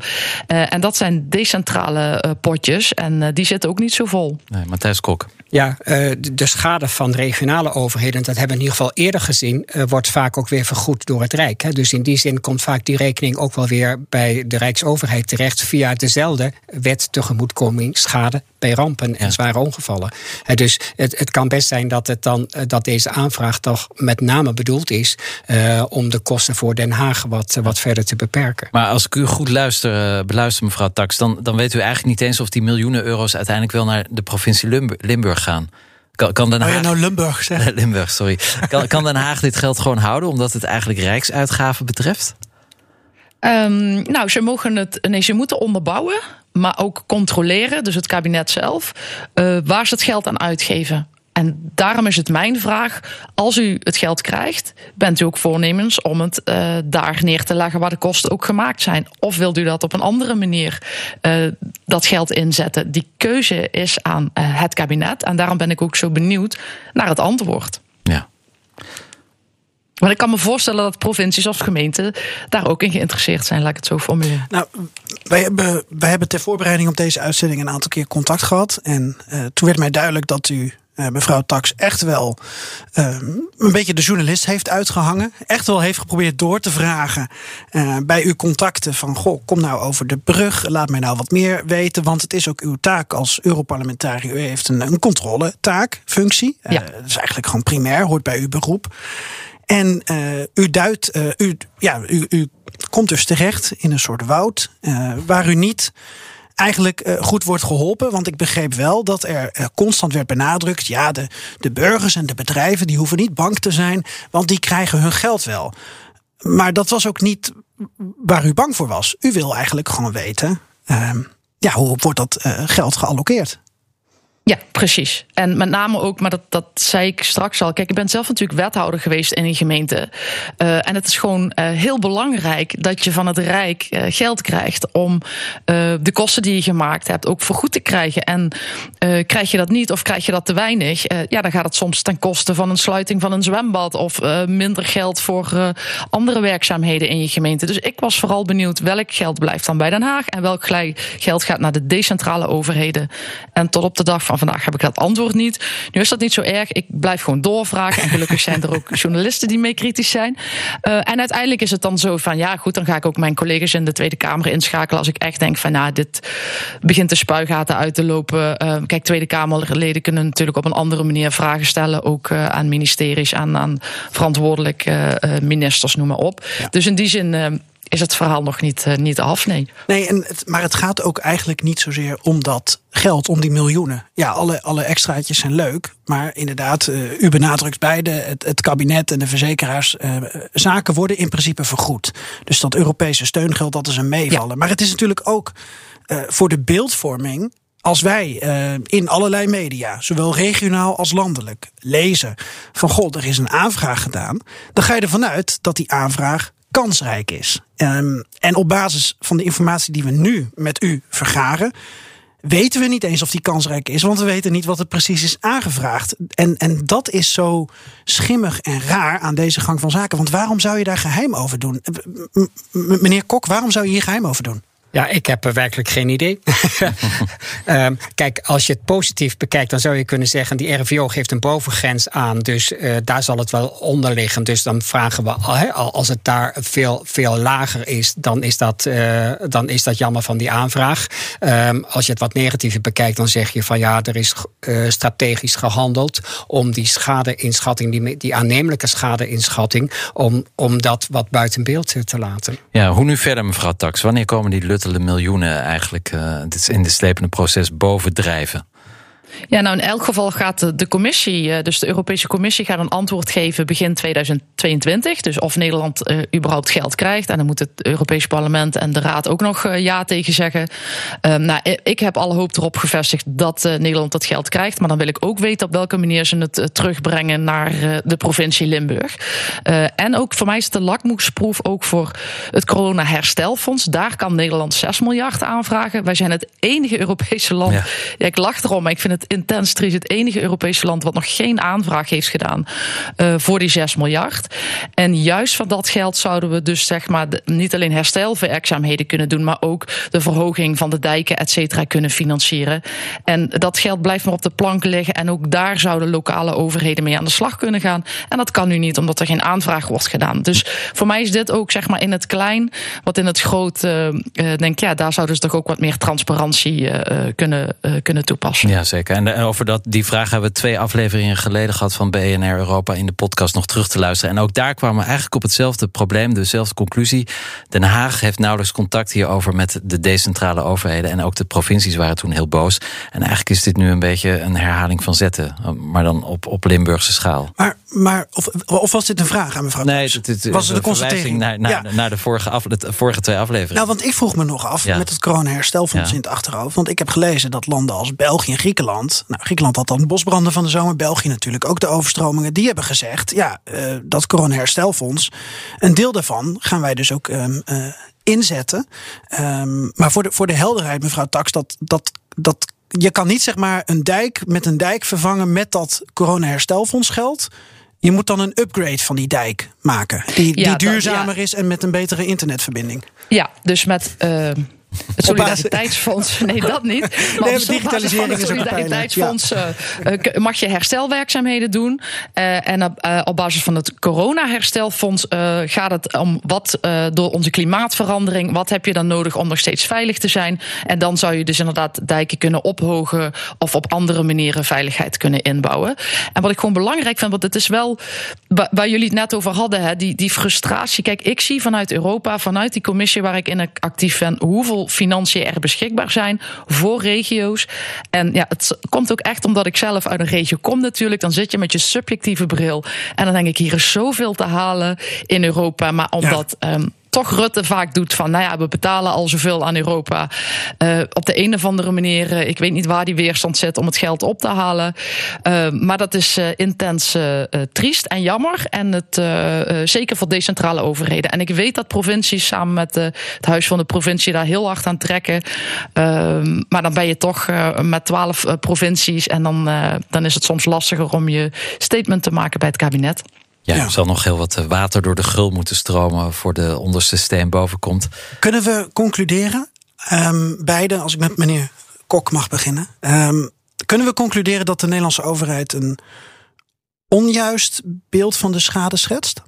Eh, en dat zijn decentrale eh, potjes. En eh, die zitten ook niet zo vol. Nee, Matthijs Kok. Ja, eh, de- de schade van regionale overheden, dat hebben we in ieder geval eerder gezien, eh, wordt vaak ook weer vergoed door het Rijk. Dus in die zin komt vaak die rekening ook wel weer bij de Rijksoverheid terecht via dezelfde wet tegemoetkoming schade bij rampen en Ja. zware ongevallen. Dus het, het kan best zijn dat, het dan, eh, dat deze aanvraag toch met name bedoeld is om de kosten voor Den Haag wat, wat verder te beperken. Maar als ik u goed luister, beluister, mevrouw Tax, dan, dan weet u eigenlijk niet eens of die miljoenen euro's uiteindelijk wel naar de provincie Limburg gaan. Kan, kan Den Oh Haag. ja, nou Limburg zeg. Limburg, sorry. Kan, kan Den Haag dit geld gewoon houden, omdat het eigenlijk rijksuitgaven betreft? Ehm, nou, ze mogen het. Nee, ze moeten onderbouwen, maar ook controleren, dus het kabinet zelf, eh, waar ze het geld aan uitgeven. En daarom is het mijn vraag: als u het geld krijgt, bent u ook voornemens om het eh, daar neer te leggen waar de kosten ook gemaakt zijn? Of wilt u dat op een andere manier eh, dat geld inzetten? Die keuze is aan eh, het kabinet. En daarom ben ik ook zo benieuwd naar het antwoord. Ja. Want ik kan me voorstellen dat provincies of gemeenten daar ook in geïnteresseerd zijn, laat ik het zo formuleren. Nou, wij hebben, wij hebben ter voorbereiding op deze uitzending een aantal keer contact gehad. En eh, toen werd mij duidelijk dat u, eh, mevrouw Tax, echt wel eh, een beetje de journalist heeft uitgehangen. Echt wel heeft geprobeerd door te vragen eh, bij uw contacten van... goh, kom nou over de brug, laat mij nou wat meer weten. Want het is ook uw taak als Europarlementariër. U heeft een, een controletaak, functie. Eh, Ja. dat is eigenlijk gewoon primair, hoort bij uw beroep. En u duidt, u, ja, u, u komt dus terecht in een soort woud waar u niet eigenlijk eh, goed wordt geholpen. Want ik begreep wel dat er eh, constant werd benadrukt: ja, de, de burgers en de bedrijven die hoeven niet bang te zijn, want die krijgen hun geld wel. Maar dat was ook niet waar u bang voor was. U wil eigenlijk gewoon weten: ehm, ja, hoe wordt dat eh, geld gealloceerd? Ja, precies. En met name ook, maar dat, dat zei ik straks al. Kijk, ik ben zelf natuurlijk wethouder geweest in een gemeente. Eh, en het is gewoon eh, heel belangrijk dat je van het Rijk eh, geld krijgt om de kosten die je gemaakt hebt ook vergoed te krijgen. En krijg je dat niet of krijg je dat te weinig, ja, dan gaat het soms ten koste van een sluiting van een zwembad of minder geld voor andere werkzaamheden in je gemeente. Dus ik was vooral benieuwd welk geld blijft dan bij Den Haag en welk geld gaat naar de decentrale overheden. En tot op de dag van vandaag heb ik dat antwoord niet. Nu is dat niet zo erg. Ik blijf gewoon doorvragen. En gelukkig zijn er ook journalisten die mee kritisch zijn. Uh, en uiteindelijk is het dan zo van ja, goed, dan ga ik ook mijn collega's in de Tweede Kamer inschakelen. Als ik echt denk van nou, dit begint de spuigaten uit te lopen. Uh, kijk, Tweede Kamerleden kunnen natuurlijk op een andere manier vragen stellen. Ook uh, aan ministeries, aan, aan verantwoordelijke ministers, noem maar op. Ja. Dus in die zin is het verhaal nog niet, uh, niet af, nee. Nee, en het, maar het gaat ook eigenlijk niet zozeer om dat geld, om die miljoenen. Ja, alle, alle extraatjes zijn leuk, maar inderdaad, uh, u benadrukt beide, het, het kabinet en de verzekeraars, uh, zaken worden in principe vergoed. Dus dat Europese steungeld, dat is een meevallen. Ja. Maar het is natuurlijk ook voor de beeldvorming als wij uh, in allerlei media, zowel regionaal als landelijk, lezen van god, er is een aanvraag gedaan, dan ga je ervan uit dat die aanvraag kansrijk is. Um, en op basis van de informatie die we nu met u vergaren, weten we niet eens of die kansrijk is, want we weten niet wat er precies is aangevraagd. En, en dat is zo schimmig en raar aan deze gang van zaken. Want waarom zou je daar geheim over doen? Meneer Kok, waarom zou je hier geheim over doen? Ja, ik heb er werkelijk geen idee. um, kijk, als je het positief bekijkt, dan zou je kunnen zeggen: die RVO geeft een bovengrens aan, dus uh, daar zal het wel onder liggen. Dus dan vragen we, als het daar veel, veel lager is, dan is, dat, uh, dan is dat jammer van die aanvraag. Um, als je het wat negatiever bekijkt, dan zeg je van ja, er is uh, strategisch gehandeld om die schadeinschatting, die, die aannemelijke schadeinschatting, om, om dat wat buiten beeld te laten. Ja, hoe nu verder, mevrouw Tax? Wanneer komen die luttele miljoenen eigenlijk uh, in het slepende proces bovendrijven? Ja, nou in elk geval gaat de, commissie, eh, dus de Europese Commissie, gaat een antwoord geven begin 2022. Dus of Nederland eh, überhaupt geld krijgt. En dan moet het Europees Parlement en de Raad ook nog eh, ja tegen zeggen. Ehm, nou, ik heb alle hoop erop gevestigd dat Nederland dat geld krijgt. Maar dan wil ik ook weten op welke manier ze het terugbrengen naar de provincie Limburg. En ook voor mij is het de lakmoesproef ook voor het corona herstelfonds. Daar kan Nederland 6 miljard aanvragen. Wij zijn het enige Europese land. Ja. Ja. ik lach erom, maar ik vind het intens triest. Het enige Europese land wat nog geen aanvraag heeft gedaan eh, voor die 6 miljard. En juist van dat geld zouden we dus zeg maar niet alleen herstelwerkzaamheden kunnen doen, maar ook de verhoging van de dijken, et cetera, kunnen financieren. En dat geld blijft maar op de plank liggen. En ook daar zouden lokale overheden mee aan de slag kunnen gaan. En dat kan nu niet, omdat er geen aanvraag wordt gedaan. Dus voor mij is dit ook zeg maar in het klein, wat in het groot, eh, eh, denk ja, daar zouden ze toch ook wat meer transparantie kunnen, kunnen toepassen. Ja, zeker. En eh, over dat, die vraag hebben we twee afleveringen geleden gehad van BNR Europa in de podcast nog terug te luisteren. En ook daar kwamen we eigenlijk op hetzelfde probleem, dezelfde conclusie. Den Haag heeft nauwelijks contact hierover met de decentrale overheden. En ook de provincies waren toen heel boos. En eigenlijk is dit nu een beetje een herhaling van zetten, maar dan op, op Limburgse schaal. Maar, maar of, of was dit een vraag aan mevrouw Nee, het, het, was het een constatering? naar, naar, Ja. naar de, vorige af, de vorige twee afleveringen. Nou, want ik vroeg me nog af Ja. met het corona-herstelfonds Ja. in het achterhoofd. Want ik heb gelezen dat landen als België en Griekenland. Nou, Griekenland had dan bosbranden van de zomer. België natuurlijk ook de overstromingen. Die hebben gezegd: ja, eh, dat corona-herstelfonds. Een deel daarvan gaan wij dus ook ehm, eh, inzetten. Ehm, maar voor de, voor de helderheid, mevrouw Tax, dat. dat, dat je kan niet zeg maar een dijk met een dijk vervangen met dat corona-herstelfonds geld. Je moet dan een upgrade van die dijk maken. Die, Ja, die dat- duurzamer ja. is en met een betere internetverbinding. Ja, dus met eh, het Solidariteitsfonds. Nee, dat niet. Maar Nee, basis van digitalisering het Solidariteitsfonds eh, eh, mag je herstelwerkzaamheden doen. Eh, en op, op basis van het corona-herstelfonds gaat het om wat door onze klimaatverandering. Wat heb je dan nodig om nog steeds veilig te zijn? En dan zou je dus inderdaad dijken kunnen ophogen of op andere manieren veiligheid kunnen inbouwen. En wat ik gewoon belangrijk vind, want het is wel wa- waar jullie het net over hadden, hè, die, die frustratie. Kijk, ik zie vanuit Europa, vanuit die commissie waar ik in actief ben, hoeveel financiën er beschikbaar zijn voor regio's. En ja, het komt ook echt omdat ik zelf uit een regio kom natuurlijk. Dan zit je met je subjectieve bril. En dan denk ik, hier is zoveel te halen in Europa. Maar omdat. ehm, toch Rutte vaak doet van, nou ja, we betalen al zoveel aan Europa. Eh, op de een of andere manier, eh, ik weet niet waar die weerstand zit om het geld op te halen. Eh, maar dat is intens triest en jammer. En het, zeker voor decentrale overheden. En ik weet dat provincies samen met het Huis van de Provincie daar heel hard aan trekken. Ehm, maar dan ben je toch met twaalf provincies. En dan, dan is het soms lastiger om je statement te maken bij het kabinet. Ja, Ja. er zal nog heel wat eh, water door de gul moeten stromen voor de onderste steen boven komt. Kunnen we concluderen, ehm, beide, als ik met meneer Kok mag beginnen. ehm, kunnen we concluderen dat de Nederlandse overheid een onjuist beeld van de schade schetst?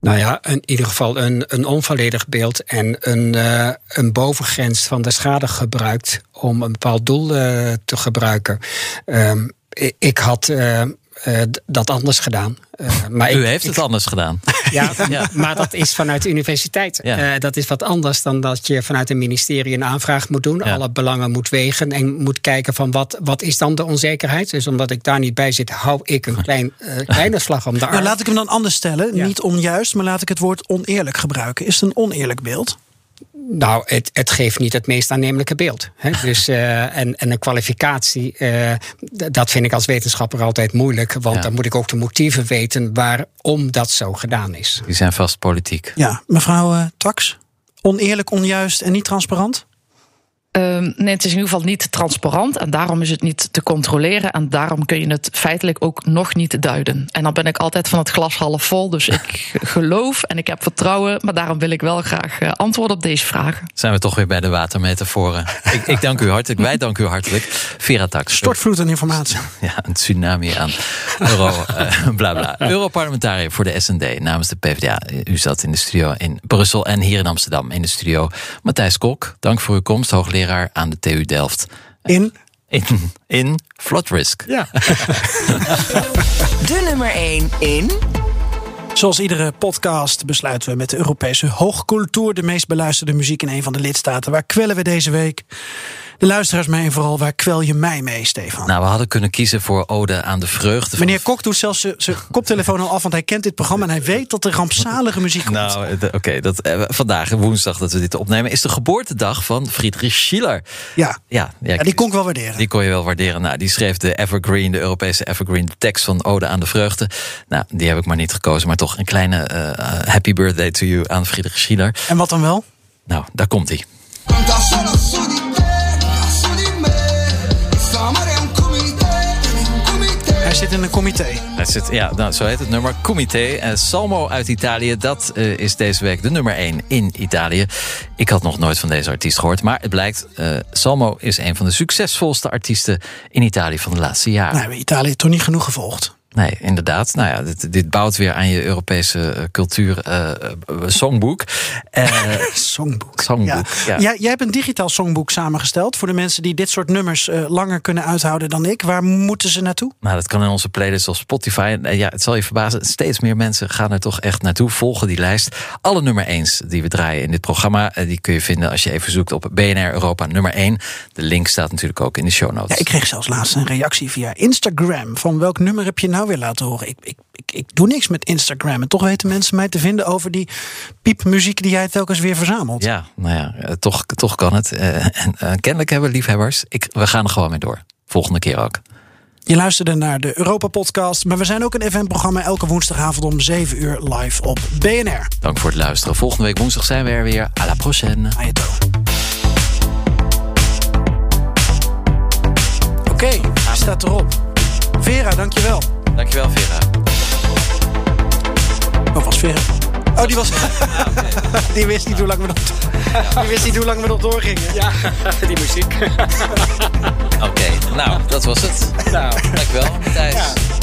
Nou ja, in ieder geval een, een onvolledig beeld en een, eh, een bovengrens van de schade gebruikt om een bepaald doel eh, te gebruiken. Ehm, ik, ik had eh, eh, d- dat anders gedaan. Eh, maar U ik, heeft ik- het anders gedaan. Ja, Ja. maar dat is vanuit de universiteit. Ja. Eh, dat is wat anders dan dat je vanuit een ministerie een aanvraag moet doen. Ja. Alle belangen moet wegen en moet kijken van wat, wat is dan de onzekerheid. Dus omdat ik daar niet bij zit, hou ik een klein, eh, kleine slag om de arm. Nou, laat ik hem dan anders stellen. Ja. Niet onjuist, maar laat ik het woord oneerlijk gebruiken. Is het een oneerlijk beeld? Nou, het, het geeft niet het meest aannemelijke beeld. Hè? Dus, eh, en, en een kwalificatie, eh, dat vind ik als wetenschapper altijd moeilijk. Want Ja. dan moet ik ook de motieven weten waarom dat zo gedaan is. Die zijn vast politiek. Ja, mevrouw eh, Tax. Oneerlijk, onjuist en niet transparant? Ehm, nee, het is in ieder geval niet transparant en daarom is het niet te controleren en daarom kun je het feitelijk ook nog niet duiden. En dan ben ik altijd van het glas half vol, dus ik geloof en ik heb vertrouwen, maar daarom wil ik wel graag eh, antwoorden op deze vragen. Zijn we toch weer bij de watermetaforen. ik, ik dank u hartelijk. Wij danken u hartelijk. Vera Tax. Stortvloed aan informatie. Ja, een tsunami aan euro, eh, bla bla. Europarlementariër voor de SND namens de PvdA. U zat in de studio in Brussel en hier in Amsterdam in de studio. Matthijs Kok, dank voor uw komst, hoogleraar aan de TU Delft. In In, in Flood Risk. Ja. De nummer 1 in. Zoals iedere podcast besluiten we met de Europese hoogcultuur de meest beluisterde muziek in een van de lidstaten. Waar kwellen we deze week? De luisteraars mij en vooral, waar kwel je mij mee, Stefan? Nou, we hadden kunnen kiezen voor Ode aan de Vreugde. Meneer Kok doet zelfs zijn- koptelefoon al af, want hij kent dit programma en hij weet dat er rampzalige muziek komt. Nou, eh, oké, dat eh, vandaag, woensdag dat we dit opnemen, is de geboortedag van Friedrich Schiller. ja. Ja, ja, ja, die kon ik wel waarderen. Die kon je wel waarderen. Nou, die schreef de Evergreen, de Europese Evergreen, de tekst van Ode aan de Vreugde. Nou, die heb ik maar niet gekozen, maar toch een kleine eh, happy birthday to you aan Friedrich Schiller. En wat dan wel? Nou, daar komt hij. Zit in een comité. Het zit, ja, nou, zo heet het nummer. Comité. Eh, Salmo uit Italië, dat eh, is deze week de nummer 1 in Italië. Ik had nog nooit van deze artiest gehoord. Maar het blijkt, eh, Salmo is een van de succesvolste artiesten in Italië van de laatste jaren. Nou, hebben Italië toch niet genoeg gevolgd. Nee, inderdaad. Nou ja, dit, dit bouwt weer aan je Europese eh, cultuur eh, eh, songboek. Songboek. Songboek, ja. Jij, jij hebt een digitaal songboek samengesteld voor de mensen die dit soort nummers langer kunnen uithouden dan ik. Waar moeten ze naartoe? nou, dat kan in onze playlist op Spotify. En ja, het zal je verbazen, steeds meer mensen gaan er toch echt naartoe. Volgen die lijst. Alle nummer 1's die we draaien in dit programma, die kun je vinden als je even zoekt op BNR Europa nummer 1. De link staat natuurlijk ook in de show notes. Ja, ik kreeg zelfs laatst een reactie via Instagram. Van welk nummer heb je nou weer laten horen? Ik, ik, ik, ik doe niks met Instagram. En toch weten mensen mij te vinden over die piepmuziek die jij telkens weer verzamelt. Ja, nou ja, eh, toch, toch kan het. Eh, en eh, kennelijk hebben we liefhebbers. Ik, we gaan er gewoon mee door. Volgende keer ook. Je luisterde naar de Europa Podcast. Maar we zijn ook een FM-programma elke woensdagavond om 7 uur live op BNR. Dank voor het luisteren. Volgende week woensdag zijn we er weer. À la prochaine. Oké, hij staat erop. Vera, dankjewel. Dankjewel, Vera. Wat was Vera? Oh, die was. die wist niet hoe lang we nog. Die wist niet hoe lang we nog doorgingen. Ja, die muziek. Oké, nou, dat was het. Nou. Dankjewel, Matthijs. Ja.